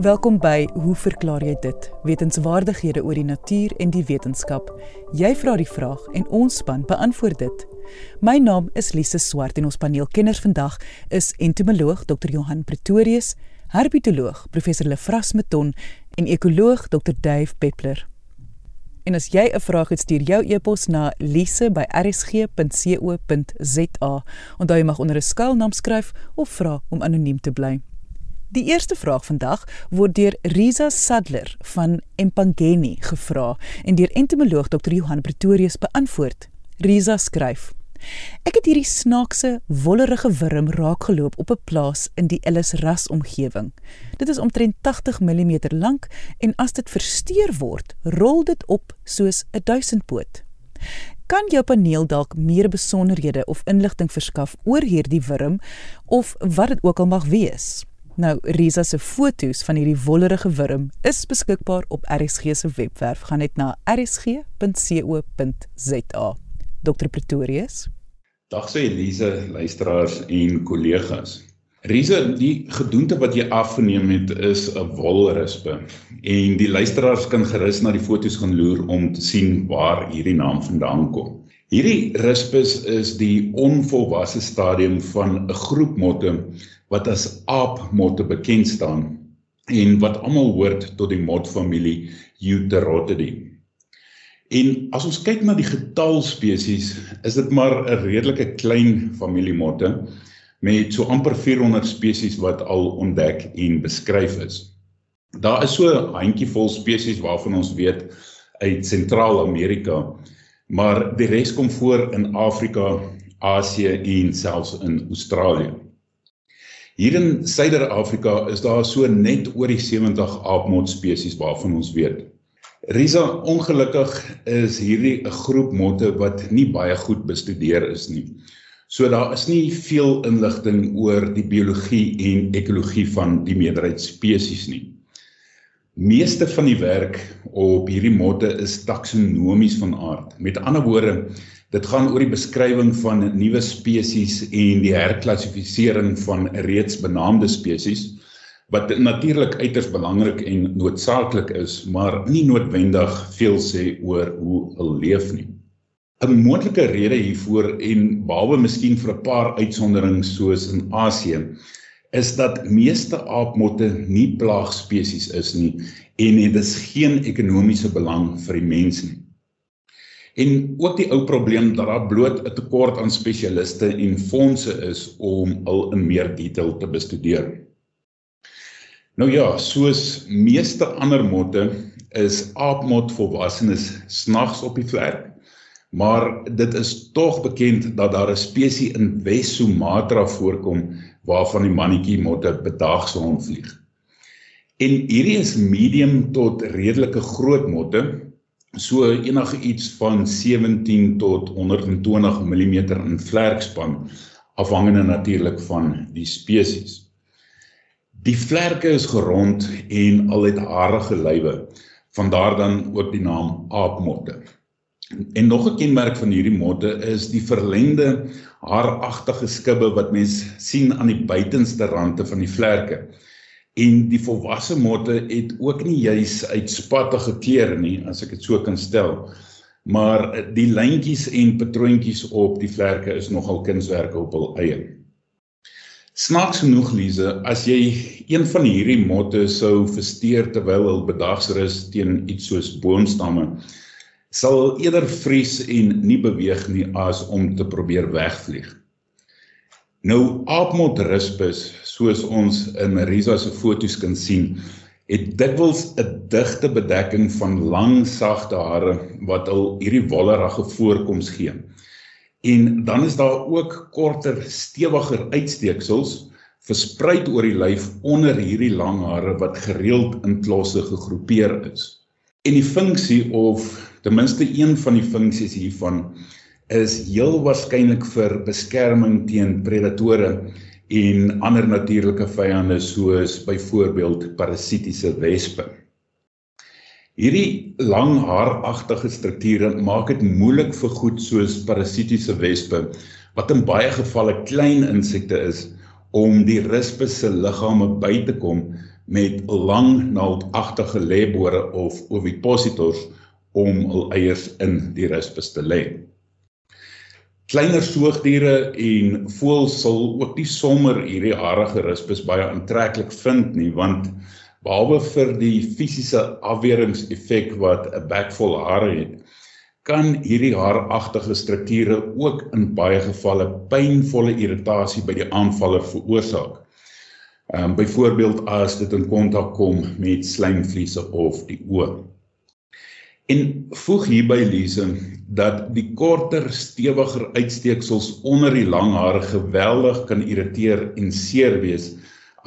Welkom by Hoe verklaar jy dit? Wetenskapwaardighede oor die natuur en die wetenskap. Jy vra die vraag en ons span beantwoord dit. My naam is Lise Swart en ons paneelkenners vandag is entomoloog Dr. Johan Pretorius, herpetoloog Professor Lefras Meton en ekoloog Dr. Dave Peppler. En as jy 'n vraag het, stuur jou e-pos na lise@rsg.co.za. Onthou jy mag onder 'n skuilnaam skryf of vra om anoniem te bly. Die eerste vraag vandag word deur Riza Sadler van Empangeni gevra en deur entomoloog Dr. Johan Pretorius beantwoord. Riza skryf: Ek het hierdie snaakse, wollerige wurm raakgeloop op 'n plaas in die Ellisras omgewing. Dit is omtrent 80 mm lank en as dit versteur word, rol dit op soos 'n duisendpoot. Kan jou paneel dalk meer besonderhede of inligting verskaf oor hierdie wurm of wat dit ook al mag wees? Nou Risa se foto's van hierdie wollerige wurm is beskikbaar op RSG se webwerf. Gaan net na rsg.co.za. Dr Pretorius. Dag sê Elise, luisteraars en kollegas. Risa, die gedoente wat jy afgeneem het is 'n wolrispe en die luisteraars kan gerus na die foto's gaan loer om te sien waar hierdie naam vandaan kom. Hierdie rispus is die onvolwasse stadium van 'n groep motte wat as aapmotte bekend staan en wat almal hoort tot die motfamilie Eutherotidae. En as ons kyk na die getal spesies, is dit maar 'n redelike klein familie motte met so amper 400 spesies wat al ontdek en beskryf is. Daar is so 'n handjievol spesies waarvan ons weet uit Sentraal-Amerika, maar die res kom voor in Afrika, Asië en selfs in Australië. Hier in Suider-Afrika is daar so net oor die 70 aapmot spesies waarvan ons weet. Risa, ongelukkig is hierdie 'n groep motte wat nie baie goed bestudeer is nie. So daar is nie veel inligting oor die biologie en ekologie van die meerderheid spesies nie. Meeste van die werk op hierdie motte is taksonomies van aard. Met ander woorde, Dit gaan oor die beskrywing van nuwe spesies en die herklassifisering van reeds benaamde spesies wat natuurlik uiters belangrik en noodsaaklik is, maar nie noodwendig veel sê oor hoe hulle leef nie. 'n Moontlike rede hiervoor en behalwe miskien vir 'n paar uitsonderings soos in Asië is dat meeste aapmotte nie plaagspesies is nie en dit is geen ekonomiese belang vir die mens nie en ook die ou probleem dat daar bloot 'n tekort aan spesialiste en fondse is om al in meer detail te bestudeer. Nou ja, soos meeste ander motte is aapmot volwassenes snags op die vlek, maar dit is tog bekend dat daar 'n spesies in Wes-Sumatra voorkom waarvan die mannetjie motte bedaags rondvlieg. En hierdie is medium tot redelike groot motte so enige iets van 17 tot 120 mm in vlerkspan afhangende natuurlik van die spesies. Die vlerke is gerond en al het harige lywe, vandaar dan ook die naam aapmotte. En nog 'n kenmerk van hierdie motte is die verlengde haaragtige skubbe wat mens sien aan die buitenste rande van die vlerke. En die volwasse motte het ook nie juis uitspattige kleure nie as ek dit so kan stel. Maar die lyntjies en patroontjies op die vlerke is nogal kunswerke op hul eie snaaks genoeg Lize as jy een van hierdie motte sou versteur terwyl hulle bedagsrus teen iets soos boomstamme sal eerder vries en nie beweeg nie as om te probeer wegvlieg Nou Aapmot rispus, soos ons in Marisa se foto's kan sien, het dikwels 'n digte bedekking van lang sagte hare wat al hierdie wollerige voorkoms gee. En dan is daar ook korter, stewiger uitsteeksels versprei oor die lyf onder hierdie lang hare wat gereeld in klosse gegroepeer is. En die funksie of ten minste een van die funksies hiervan is heel waarskynlik vir beskerming teen predatore en ander natuurlike vyande soos byvoorbeeld parasitiese wespe. Hierdie lang haaragtige strukture maak dit moeilik vir goed soos parasitiese wespe wat in baie gevalle klein insekte is om die rispus se liggame by te kom met lang naaldagtige lêbore of ovipositors om hul eiers in die rispus te lê. Kleiner soogdiere en voëls sal ook nie sommer hierdie harige rispus baie aantreklik vind nie want behalwe vir die fisiese afweringseffek wat 'n bek vol hare het, kan hierdie haaragtige strukture ook in baie gevalle pynvolle irritasie by die aanvaller veroorsaak. Ehm um, byvoorbeeld as dit in kontak kom met slijmvliese of die oë. En voeg hierby Lise dat die korter, stewiger uitsteeksels onder die lang hare geweldig kan irriteer en seer wees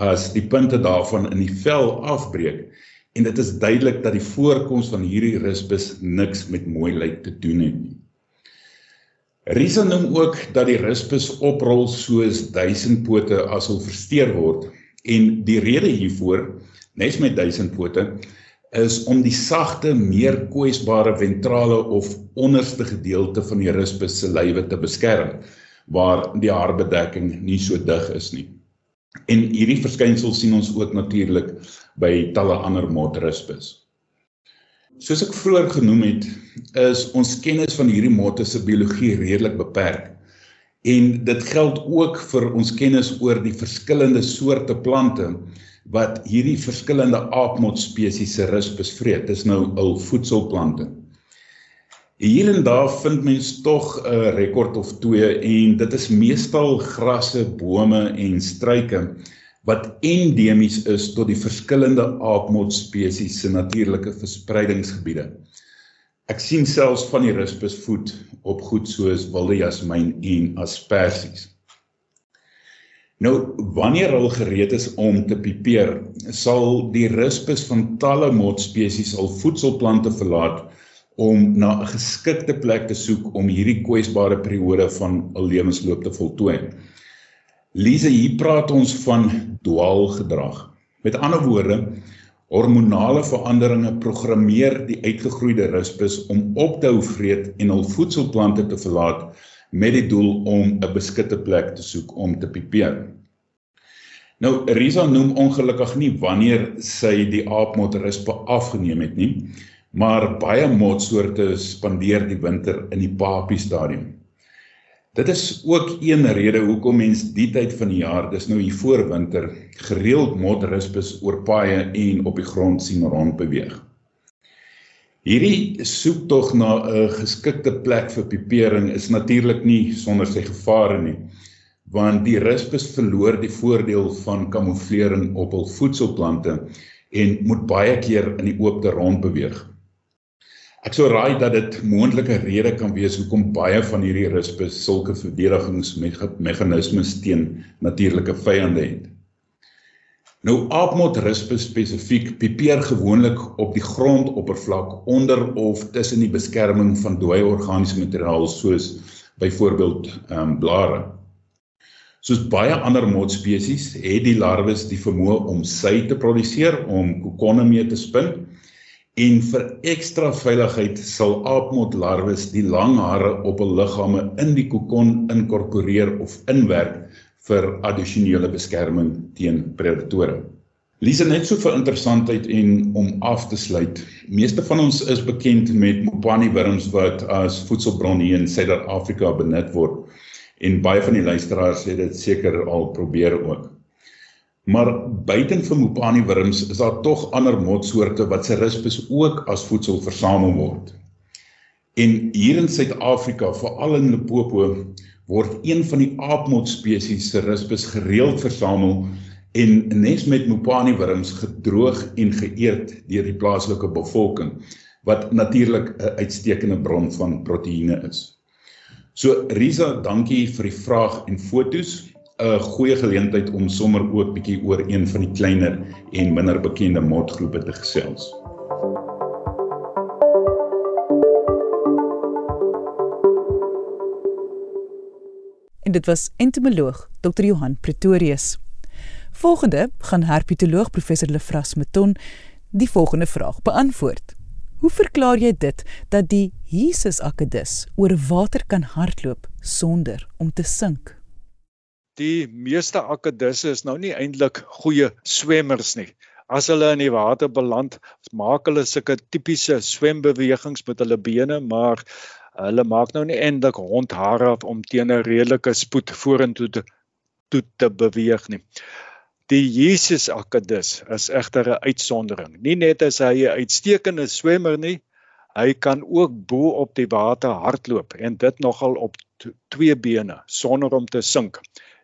as die punte daarvan in die vel afbreek en dit is duidelik dat die voorkoms van hierdie rispus niks met mooi lyk te doen het nie. Risa noem ook dat die rispus oprol soos duisendpote as hulle versteur word en die rede hiervoor nes met duisendpote is om die sagte, meer kwesbare ventrale of onderste gedeelte van die rispus se lywe te beskerm waar die haarbedekking nie so dig is nie. En hierdie verskynsel sien ons ook natuurlik by talle ander motrispus. Soos ek vroeër genoem het, is ons kennis van hierdie motte se biologie redelik beperk. En dit geld ook vir ons kennis oor die verskillende soorte plante wat hierdie verskillende aapmot spesies se rispus vreet. Dis nou hul voedselplante. Hier en daar vind mens tog 'n rekord of twee en dit is meestal grasse, bome en struike wat endemies is tot die verskillende aapmot spesies se natuurlike verspreidingsgebiede. Ek sien selfs van die rispus voed op goed soos wilde jasmiin en asperges. Nou wanneer hulle gereed is om te pipeer, sal die rispus van talle motspesies al voedselplante verlaat om na 'n geskikte plek te soek om hierdie kwesbare periode van 'n lewensloop te voltooi. Lise, hier praat ons van dwaalgedrag. Met ander woorde, hormonale veranderinge programmeer die uitgegroeide rispus om op te hou vreet en hul voedselplante te verlaat met die doel om 'n beskutte plek te soek om te pipeer. Nou Risa noem ongelukkig nie wanneer sy die aapmotrispe afgeneem het nie, maar baie motsoorte spandeer die winter in die papie stadium. Dit is ook een rede hoekom mens die tyd van die jaar, dis nou hier voor winter, gereeld motrispes oor paaie en op die grond sien rondbeweeg. Hierdie soektog na 'n geskikte plek vir pipering is natuurlik nie sonder sy gevare nie, want die rispus verloor die voordeel van kamouflering op hul voedselplante en moet baie keer in die oopte rond beweeg. Ek sou raai dat dit moontlike rede kan wees hoekom baie van hierdie rispus sulke verdedigingsmeganismes teen natuurlike vyande het. Nou aapmotrispus spesifiek pipeer gewoonlik op die grondoppervlak onder of tussen die beskerming van dooie organiese materiaal soos byvoorbeeld ehm um, blare. Soos baie ander motspesies het die larwes die vermoë om sy te produseer om kokonne mee te spin en vir ekstra veiligheid sal aapmotlarwes die lang hare op hul liggame in die kokon inkorporeer of inwerk vir addisionele beskerming teen predatore. Lise net so vir interessantheid en om af te sluit. Meeste van ons is bekend met Mopani wurms wat as voedselbron hier in Suid-Afrika benut word en baie van die luisteraars het dit seker al probeer ook. Maar buiten vir Mopani wurms is daar tog ander motsoorte wat se rispus ook as voedsel versamel word. En hier in Suid-Afrika, veral in Limpopo, word een van die aapmot spesies se rispus gereeld versamel en nes met mopani wurms gedroog en geëet deur die plaaslike bevolking wat natuurlik 'n uitstekende bron van proteïene is. So Risa, dankie vir die vraag en fotos. 'n Goeie geleentheid om sommer ook bietjie oor een van die kleiner en minder bekende motgroepe te gesels. dit was entomoloog Dr Johan Pretorius. Volgende gaan herpetoloog professor Lefras Meton die volgende vraag beantwoord. Hoe verklaar jy dit dat die Jesus akedus oor water kan hardloop sonder om te sink? Die meeste akedisse is nou nie eintlik goeie swemmers nie. As hulle in die water beland, maak hulle sulke tipiese swembewegings met hulle bene, maar hulle maak nou nie eintlik rondhare om teen 'n redelike spoed vorentoe te toe te beweeg nie. Die Jesus akedis is egter 'n uitsondering. Nie net is hy 'n uitstekende swemmer nie, hy kan ook bo op die water hardloop en dit nogal op twee bene sonder om te sink.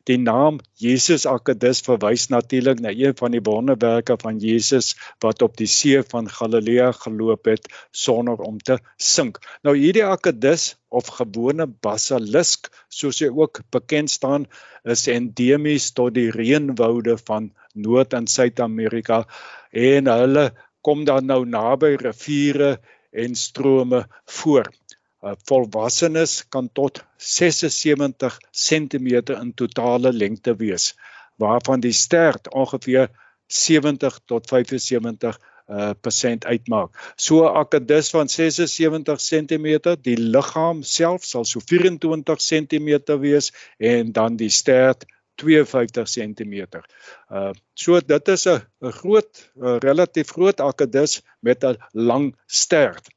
Die naam Jesus Akedus verwys natuurlik na een van die wonderwerke van Jesus wat op die see van Galilea geloop het sonder om te sink. Nou hierdie Akedus of gewone basilisk soos hy ook bekend staan is endemies tot die reënwoude van Noord- en Suid-Amerika en hulle kom dan nou naby riviere en strome voor. Uh, volwassenes kan tot 76 cm in totale lengte wees waarvan die stert ongeveer 70 tot 75 uh persent uitmaak. So 'n akedus van 76 cm, die liggaam self sal so 24 cm wees en dan die stert 52 cm. Uh so dit is 'n groot 'n relatief groot akedus met 'n lang stert.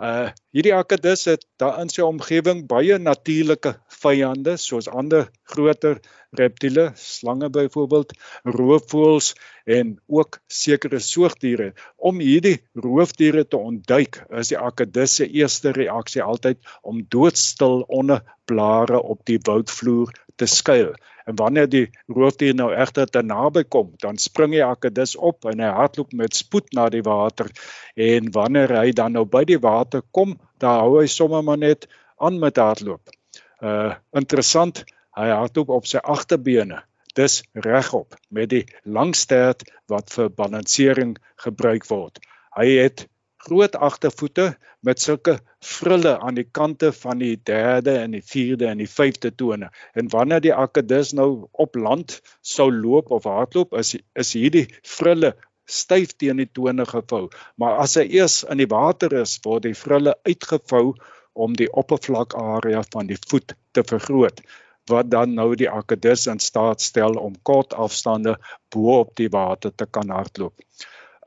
Uh hierdie akedus het daar in sy omgewing baie natuurlike vyande soos ander groter reptiele, slange byvoorbeeld, roofvoëls en ook sekere soogdiere. Om hierdie roofdiere te ontduik, is die akedus se eerste reaksie altyd om doodstil onder blare op die woudvloer te skuil. En wanneer die roofdier nou egter te naby kom, dan spring die akedus op en hy hardloop met spoed na die water. En wanneer hy dan nou by die water kom, dan hou hy sommer maar net aan met hardloop. Uh interessant, hy hardloop op sy agterbene. Dis regop met die lang stert wat vir balansering gebruik word. Hy het groot agtervoete met sulke frille aan die kante van die derde en die vierde en die vyfde tone. En wanneer die akedus nou op land sou loop of hardloop, is is hierdie frille styf teen die tone gevou. Maar as hy eers in die water is, word die frille uitgevou om die oppervlakarea van die voet te vergroot wat dan nou die akedus in staat stel om kort afstande bo op die water te kan hardloop.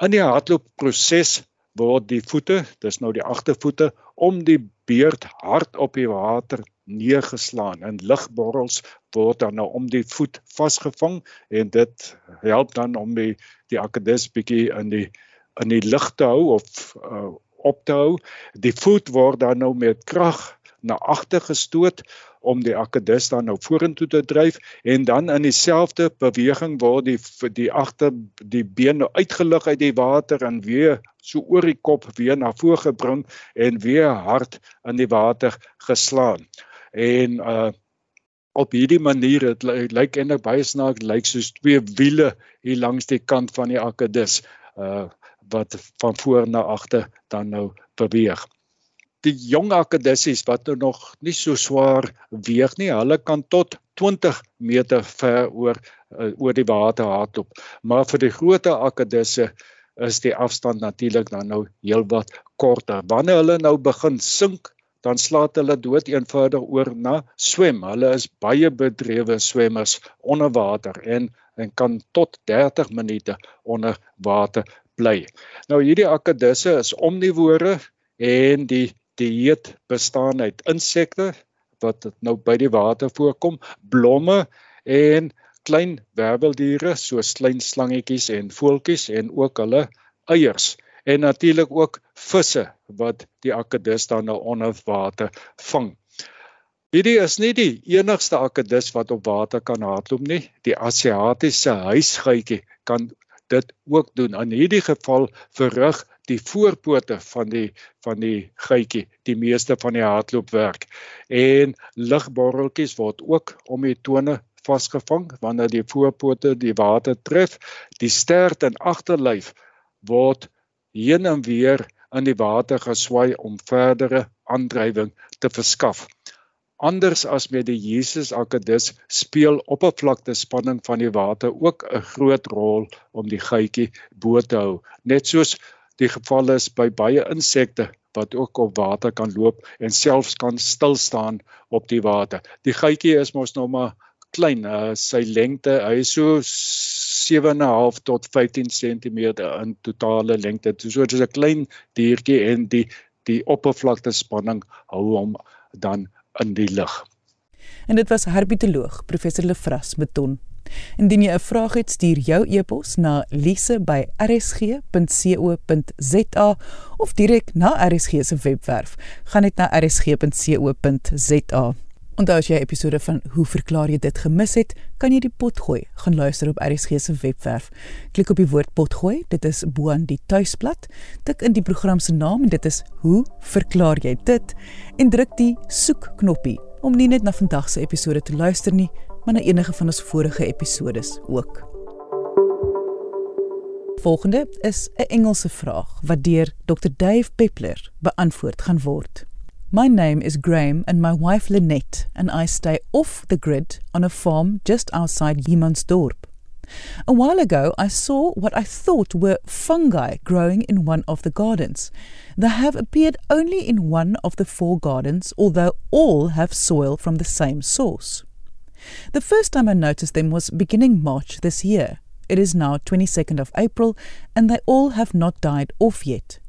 In die hardloopproses word die voete, dis nou die agtervoete, om die beerd hard op die water neergeslaan en ligborrels word dan nou om die voet vasgevang en dit help dan om die die akedus bietjie in die in die lug te hou of uh, op te hou. Die voet word dan nou met krag na agter gestoot om die akedus dan nou vorentoe te dryf en dan in dieselfde beweging word die die agter die been nou uitgelig uit die water en weer so oor die kop weer na vore gebring en weer hard in die water geslaan. En uh op hierdie manier dit lyk eintlik baie snaaks lyk soos twee wiele hier langs die kant van die akedus uh wat van voor na agter dan nou beweeg die jong akedissies wat nou nog nie so swaar weeg nie, hulle kan tot 20 meter ver oor uh, oor die water hardloop. Maar vir die groter akedisse is die afstand natuurlik dan nou heelwat korter. Wanneer hulle nou begin sink, dan slaat hulle dood eenvoudig oor na swem. Hulle is baie bedrewe swemmers onder water en en kan tot 30 minute onder water bly. Nou hierdie akedisse is omnivore en die dieet bestaan uit insekte wat nou by die water voorkom, blomme en klein werveldiere soos klein slangetjies en voeltjies en ook hulle eiers en natuurlik ook visse wat die akedus dan nou onder water vang. Hierdie is nie die enigste akedus wat op water kan hardloop nie. Die Asiatiese huisgeitjie kan dit ook doen. In hierdie geval verrig die voorpote van die van die geitjie die meeste van die hardloopwerk. En ligborreltjies word ook om die tone vasgevang. Wanneer die voorpote die water tref die stert en agterlyf word heen en weer in die water geswaai om verdere aandrywing te verskaf. Anders as met die Jesus akedus speel oppervlakte spanning van die water ook 'n groot rol om die geitjie bo te hou. Net soos die geval is by baie insekte wat ook op water kan loop en selfs kan stil staan op die water. Die geitjie is mos nou maar klein. Uh, sy lengte, hy is so 7.5 tot 15 cm in totale lengte. So dit is 'n klein diertjie en die die oppervlakte spanning hou hom dan in die lug. En dit was herbietoloog professor Lefras Meton. Indien jy 'n vraag het, stuur jou e-pos na lise@rsg.co.za of direk na RSG se webwerf. Gaan net na rsg.co.za. Onthou as jy episode van Hoe verklaar jy dit gemis het, kan jy die pot gooi. Gaan luister op RSG se webwerf. Klik op die woord pot gooi. Dit is bo aan die tuisblad. Tik in die program se naam en dit is Hoe verklaar jy dit en druk die soek knoppie om nie net na vandag se episode te luister nie, maar na enige van ons vorige episodes ook. Volgende is 'n Engelse vraag wat deur Dr Dave Peppler beantwoord gaan word. My name is Graham and my wife Lynette and I stay off the grid on a farm just outside Yemandsdorp. A while ago, I saw what I thought were fungi growing in one of the gardens. They have appeared only in one of the four gardens, although all have soil from the same source. The first time I noticed them was beginning March this year. It is now 22nd of April, and they all have not died off yet.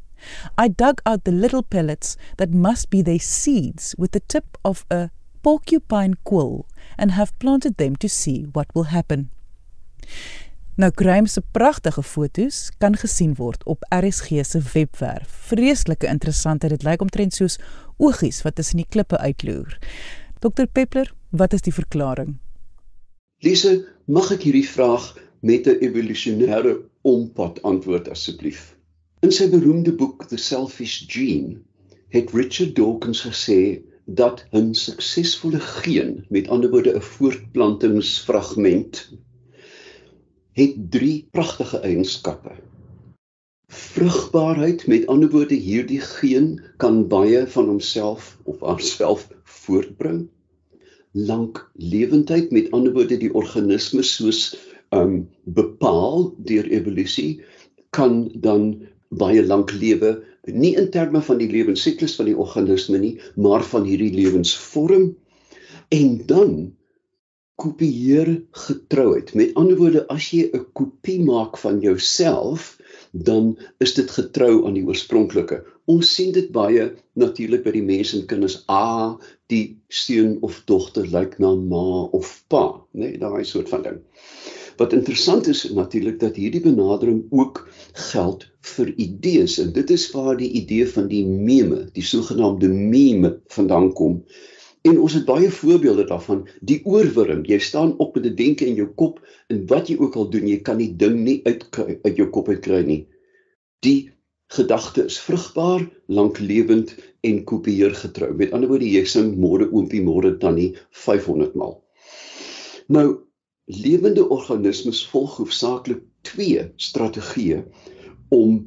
I dug out the little pellets that must be their seeds with the tip of a porcupine quill and have planted them to see what will happen. Nou Graham se pragtige foto's kan gesien word op RSG se webwerf. Vreeslike interessant, dit lyk omtrent soos oogies wat tussen die klippe uitloer. Dr Peppler, wat is die verklaring? Lise, mag ek hierdie vraag met 'n evolusionêre ompad antwoord asseblief? In sy beroemde boek The Selfish Gene het Richard Dawkins gesê dat 'n suksesvolle geen, met ander woorde 'n voortplantingsfragment, het drie pragtige eienskappe. Vrugbaarheid, met ander woorde hierdie geen kan baie van homself of haarself voortbring. Lanklewendheid, met ander woorde die organisme soos um bepaal deur evolusie kan dan baie lank lewe, nie in terme van die lewensiklus van die organisme nie, maar van hierdie lewensvorm. En dan kopieer getrouheid. Met ander woorde, as jy 'n kopie maak van jouself, dan is dit getrou aan die oorspronklike. Ons sien dit baie natuurlik by die mense en kinders. A, die seun of dogter lyk na ma of pa, né? Nee, daai soort van ding. Wat interessant is natuurlik dat hierdie benadering ook geld vir idees en dit is waar die idee van die meme, die sogenaamde meme vandaan kom. En ons het baie voorbeelde daarvan. Die oorwurm, jy staan op met 'n denke in jou kop en wat jy ook al doen, jy kan die ding nie uit uit jou kop uitkry nie. Die gedagte is vrugbaar, lanklewend en kopieer getrou. Met ander woorde, jy sing môre oompie, môre tannie 500 maal. Nou, lewende organismes volg hoofsaaklik twee strategieë om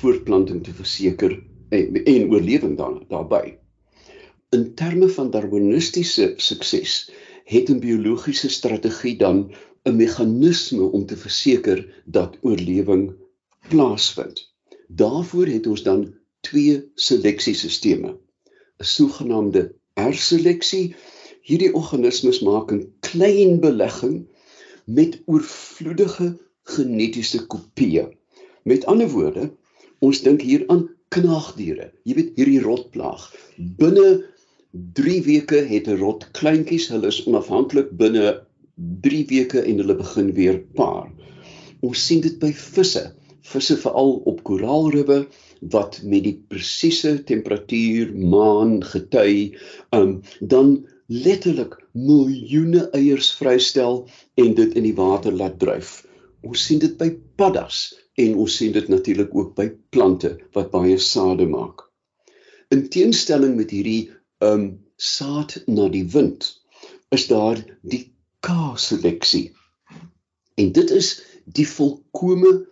voortplanting te verseker en, en oorlewing dan daarbey in terme van darwinistiese sukses het 'n biologiese strategie dan 'n meganisme om te verseker dat oorlewing plaasvind. Daarvoor het ons dan twee seleksiesisteme. 'n sogenaamde R-seleksie. Hierdie organismes maak 'n klein belegging met oorvloedige genetiese kopieë. Met ander woorde, ons dink hier aan knaagdiere. Jy weet hierdie rotplaag. Binne 3 weke het 'n rot kleintjies, hulle is onafhanklik binne 3 weke en hulle begin weer paar. Ons sien dit by visse, visse veral op koraalribbe wat met die presiese temperatuur, maan, gety, um dan letterlik miljoene eiers vrystel en dit in die water laat dryf. Ons sien dit by paddas en ons sien dit natuurlik ook by plante wat baie sade maak. In teenstelling met hierdie um saad na die wind is daar die K-seleksie. En dit is die volkomme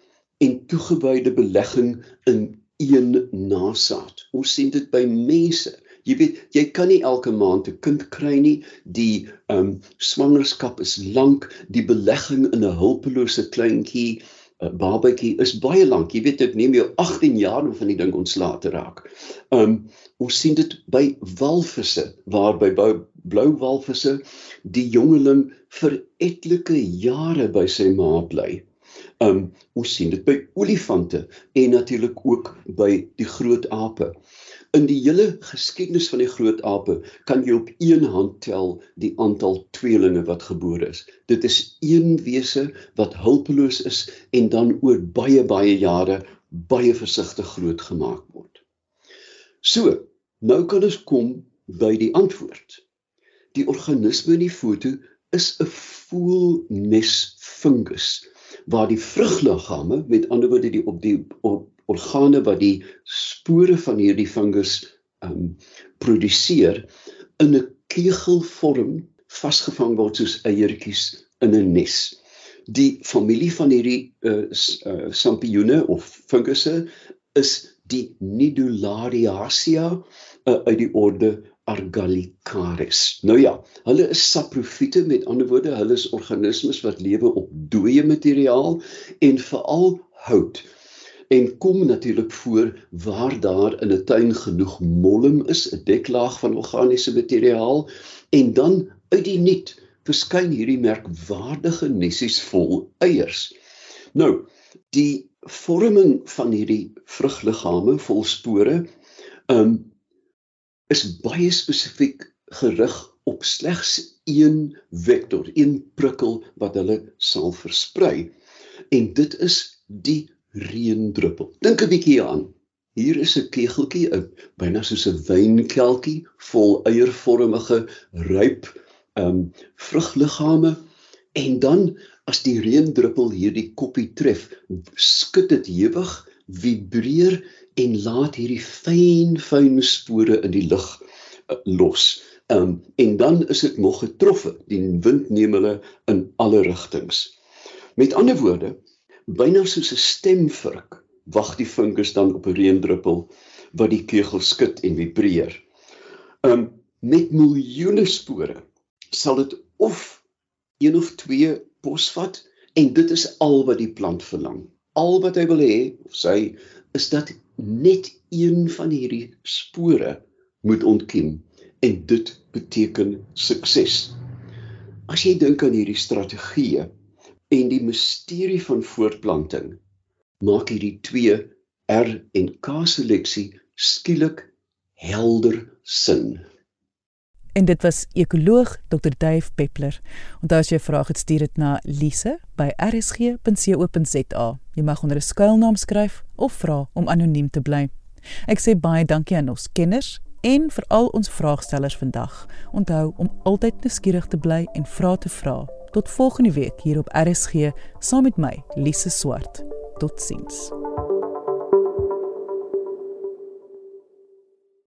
en toegewyde belegging in een nasaad. Ons sien dit by mense. Jy weet, jy kan nie elke maand 'n kind kry nie. Die um swangerskap is lank, die belegging in 'n hulpelose kleintjie 'n babatjie is baie lank. Jy weet dit neem jou 18 jaar om van die ding ontslae te raak. Um ons sien dit by walvisse waarby blou walvisse die jongeling vir etlike jare by sy ma bly. Um ons sien dit by olifante en natuurlik ook by die groot ape. In die hele geskiedenis van die groot ape kan jy op een hand tel die aantal tweelinge wat gebore is. Dit is een wese wat hulpeloos is en dan oor baie baie jare baie versigtig grootgemaak word. So, nou kan ons kom by die antwoord. Die organisme in die foto is 'n voelmes fungus waar die vrugliggaame met ander woorde die op die op organe wat die spore van hierdie fungus um produseer in 'n kegelvorm vasgevang word soos eiertjies in 'n nes. Die familie van hierdie uh, uh sampioene of fungusse is die Nidulariaceae uh, uit die orde Argallicaris. Nou ja, hulle is saprofiete met ander woorde, hulle is organismes wat lewe op dooie materiaal en veral hout en kom natuurlik voor waar daar in 'n tuin genoeg mollem is, 'n deklaag van organiese materiaal en dan uit die niet verskyn hierdie merkwaardige nessies vol eiers. Nou, die vorming van hierdie vrugliggame vol spore um is baie spesifiek gerig op slegs een vektor, een prikkel wat hulle sal versprei. En dit is die reendruppel. Dink 'n bietjie aan. Hier is 'n kegeltjie, 'n byna soos 'n wynkelkie vol eiervormige ryp ehm um, vrugliggaame en dan as die reendruppel hierdie koppie tref, skud dit hewig, vibreer en laat hierdie fyn fyn spore in die lug uh, los. Ehm um, en dan is dit nog getroffe. Die wind neem hulle in alle rigtings. Met ander woorde, byna soos 'n stemvurk wag die fungus dan op 'n reendruppel wat die kegel skud en vibreer. Um met miljoene spore sal dit of een of twee posvat en dit is al wat die plant verlang. Al wat hy wil hê sy is dat net een van hierdie spore moet ontkiem en dit beteken sukses. As jy dink aan hierdie strategieë en die misterie van voortplanting maak hierdie twee R en K seleksie skielik helder sin. En dit was ekoloog Dr Dave Peppler. Onthou as jy 'n vraag het, stuur dit na lise@rsg.co.za. Jy mag onder 'n skuilnaam skryf of vra om anoniem te bly. Ek sê baie dankie aan ons kenners en veral ons vraagstellers vandag. Onthou om altyd nuuskierig te bly en vra te vra. Tot volgende week hier op RSG saam met my, Lise Swart. Totsiens.